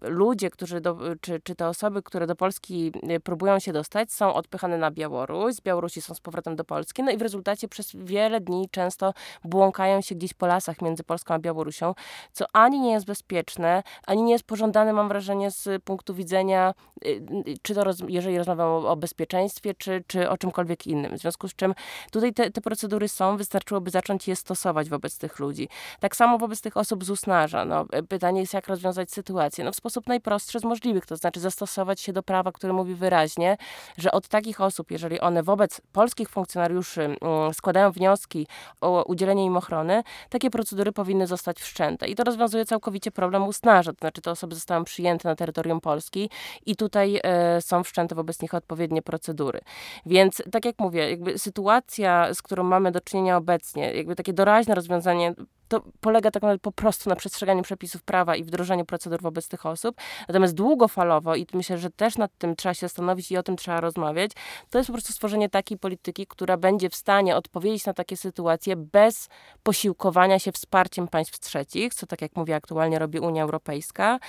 ludzie, którzy do, czy, czy te osoby, które do Polski e, próbują się dostać, są odpychane na Białoruś, z Białorusi są z powrotem do Polski, no i w rezultacie przez wiele dni często błąkają się gdzieś po lasach między Polską a Białorusią, co ani nie jest bezpieczne, ani nie jest pożądane, mam wrażenie, z punktu widzenia, y, y, czy to, jeżeli rozmawiamy o, o bezpieczeństwie, czy, czy o czymkolwiek innym. W związku z czym tutaj te, te procedury są, wystarczyłoby zacząć je stosować wobec tych ludzi. Tak samo wobec tych osób z usnarza. No, pytanie jest, jak rozwiązać sytuację. No, w sposób najprostszy możliwych, to znaczy zastosować się do prawa, które mówi wyraźnie, że od takich osób, jeżeli one wobec polskich funkcjonariuszy mm, składają wnioski o udzielenie im ochrony, takie procedury powinny zostać wszczęte. I to rozwiązuje całkowicie problem usnarza, to znaczy te osoby zostały przyjęte na terytorium Polski i tutaj e, są wszczęte wobec nich odpowiednie procedury. Więc tak jak mówię, jakby sytuacja, z którą mamy do czynienia obecnie, jakby takie doraźne rozwiązanie to polega tak naprawdę po prostu na przestrzeganiu przepisów prawa i wdrożeniu procedur wobec tych osób. Natomiast długofalowo, i myślę, że też nad tym trzeba się zastanowić i o tym trzeba rozmawiać, to jest po prostu stworzenie takiej polityki, która będzie w stanie odpowiedzieć na takie sytuacje bez posiłkowania się wsparciem państw trzecich, co tak jak mówię, aktualnie robi Unia Europejska.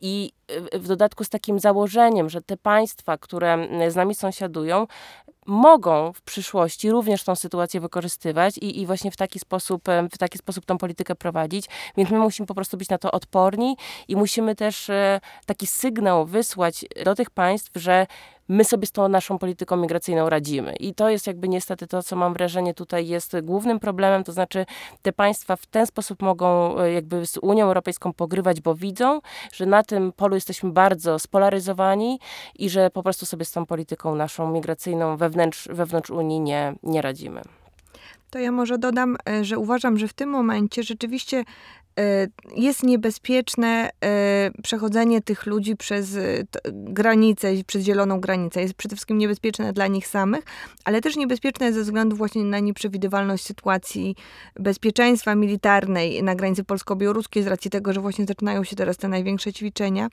I w dodatku z takim założeniem, że te państwa, które z nami sąsiadują, mogą w przyszłości również tą sytuację wykorzystywać i, i właśnie w taki, sposób, w taki sposób tą politykę prowadzić. Więc my musimy po prostu być na to odporni i musimy też taki sygnał wysłać do tych państw, że my sobie z tą naszą polityką migracyjną radzimy. I to jest jakby niestety to, co mam wrażenie tutaj jest głównym problemem, to znaczy te państwa w ten sposób mogą e, jakby z Unią Europejską pogrywać, bo widzą, że na tym polu jesteśmy bardzo spolaryzowani i że po prostu sobie z tą polityką naszą migracyjną wewnątrz, wewnątrz Unii nie, nie radzimy. To ja może dodam, e, że uważam, że w tym momencie rzeczywiście jest niebezpieczne e, przechodzenie tych ludzi przez e, granicę, przez zieloną granicę. Jest przede wszystkim niebezpieczne dla nich samych, ale też niebezpieczne ze względu właśnie na nieprzewidywalność sytuacji bezpieczeństwa militarnej na granicy polsko-białoruskiej, z racji tego, że właśnie zaczynają się teraz te największe ćwiczenia.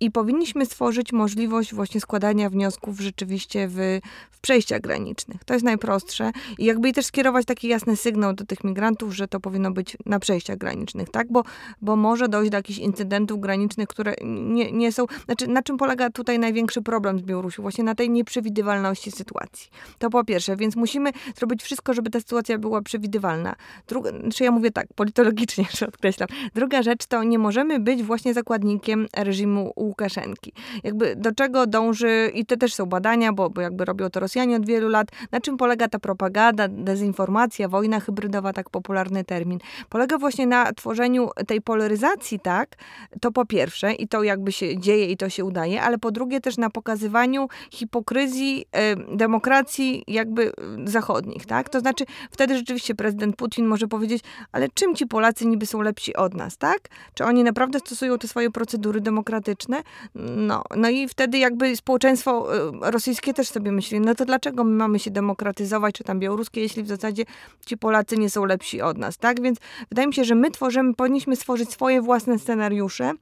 I powinniśmy stworzyć możliwość właśnie składania wniosków rzeczywiście w, w przejściach granicznych. To jest najprostsze. I jakby też skierować taki jasny sygnał do tych migrantów, że to powinno być na przejściach granicznych tak? Bo, bo może dojść do jakichś incydentów granicznych, które nie, nie są... Znaczy, na czym polega tutaj największy problem z Białorusią? Właśnie na tej nieprzewidywalności sytuacji. To po pierwsze, więc musimy zrobić wszystko, żeby ta sytuacja była przewidywalna. Druga, znaczy ja mówię tak, politologicznie jeszcze odkreślam. Druga rzecz to nie możemy być właśnie zakładnikiem reżimu Łukaszenki. Jakby do czego dąży, i to też są badania, bo, bo jakby robią to Rosjanie od wielu lat, na czym polega ta propaganda, dezinformacja, wojna hybrydowa, tak popularny termin. Polega właśnie na tworzeniu tej polaryzacji, tak, to po pierwsze, i to jakby się dzieje i to się udaje, ale po drugie też na pokazywaniu hipokryzji y, demokracji jakby zachodnich, tak? To znaczy wtedy rzeczywiście prezydent Putin może powiedzieć, ale czym ci Polacy niby są lepsi od nas, tak? Czy oni naprawdę stosują te swoje procedury demokratyczne? No, no i wtedy jakby społeczeństwo rosyjskie też sobie myśli, no to dlaczego my mamy się demokratyzować, czy tam białoruskie, jeśli w zasadzie ci Polacy nie są lepsi od nas, tak? Więc wydaje mi się, że my tworzymy powinniśmy stworzyć swoje własne scenariusze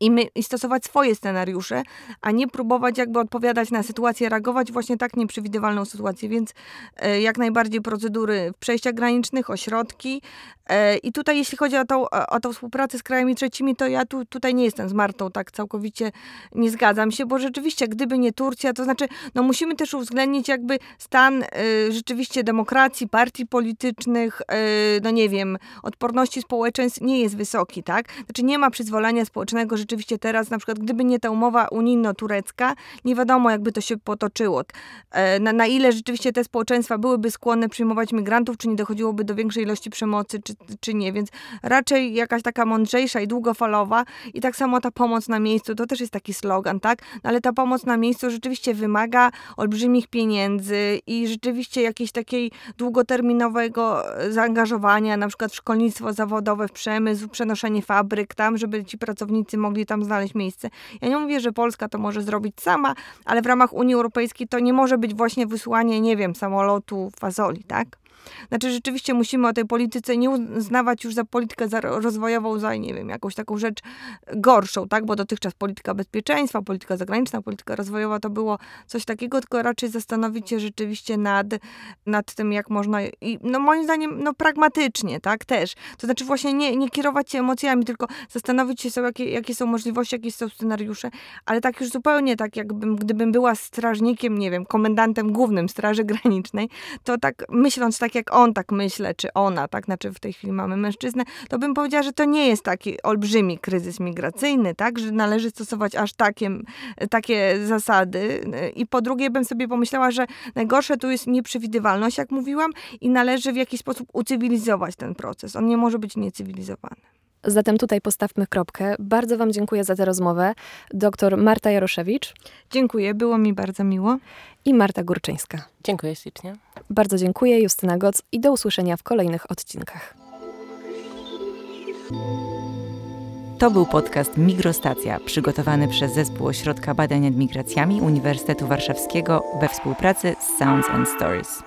i, my, i stosować swoje scenariusze, a nie próbować jakby odpowiadać na sytuację, reagować właśnie tak nieprzewidywalną sytuację, więc e, jak najbardziej procedury przejściach granicznych, ośrodki e, i tutaj jeśli chodzi o tą, o tą współpracę z krajami trzecimi, to ja tu, tutaj nie jestem z Martą, tak całkowicie nie zgadzam się, bo rzeczywiście gdyby nie Turcja, to znaczy no musimy też uwzględnić jakby stan e, rzeczywiście demokracji, partii politycznych, e, no nie wiem, odporności społeczeństw nie jest wysoki, tak? Znaczy nie ma przyzwolenia społecznego, rzeczywiście teraz, na przykład, gdyby nie ta umowa unijno-turecka, nie wiadomo, jakby to się potoczyło. E, na, na ile rzeczywiście te społeczeństwa byłyby skłonne przyjmować migrantów, czy nie dochodziłoby do większej ilości przemocy, czy, czy nie. Więc raczej jakaś taka mądrzejsza i długofalowa i tak samo ta pomoc na miejscu, to też jest taki slogan, tak? No, ale ta pomoc na miejscu rzeczywiście wymaga olbrzymich pieniędzy i rzeczywiście jakiejś takiej długoterminowego zaangażowania, na przykład w szkolnictwo zawodowe, w przemysł, przenoszenie fabryk tam, żeby ci pracownicy mogli tam znaleźć miejsce. Ja nie mówię, że Polska to może zrobić sama, ale w ramach Unii Europejskiej to nie może być właśnie wysłanie, nie wiem, samolotu fazoli, tak? Znaczy rzeczywiście musimy o tej polityce nie uznawać już za politykę rozwojową, za nie wiem, jakąś taką rzecz gorszą, tak? Bo dotychczas polityka bezpieczeństwa, polityka zagraniczna, polityka rozwojowa to było coś takiego, tylko raczej zastanowić się rzeczywiście nad, nad tym, jak można i no moim zdaniem, no pragmatycznie, tak? Też. To znaczy właśnie nie, nie kierować się emocjami, tylko zastanowić się, są, jakie, jakie są możliwości, jakie są scenariusze, ale tak już zupełnie tak, jakbym, gdybym była strażnikiem, nie wiem, komendantem głównym Straży Granicznej, to tak myśląc tak, jak on tak myślę, czy ona, tak, znaczy w tej chwili mamy mężczyznę, to bym powiedziała, że to nie jest taki olbrzymi kryzys migracyjny, tak, że należy stosować aż takie, takie zasady. I po drugie bym sobie pomyślała, że najgorsze tu jest nieprzewidywalność, jak mówiłam, i należy w jakiś sposób ucywilizować ten proces. On nie może być niecywilizowany. Zatem tutaj postawmy kropkę. Bardzo Wam dziękuję za tę rozmowę. Doktor Marta Jaroszewicz. Dziękuję, było mi bardzo miło. I Marta Górczyńska. Dziękuję ślicznie. Bardzo dziękuję, Justyna Goc i do usłyszenia w kolejnych odcinkach. To był podcast Migrostacja, przygotowany przez Zespół Ośrodka Badań nad Migracjami Uniwersytetu Warszawskiego we współpracy z Sounds and Stories.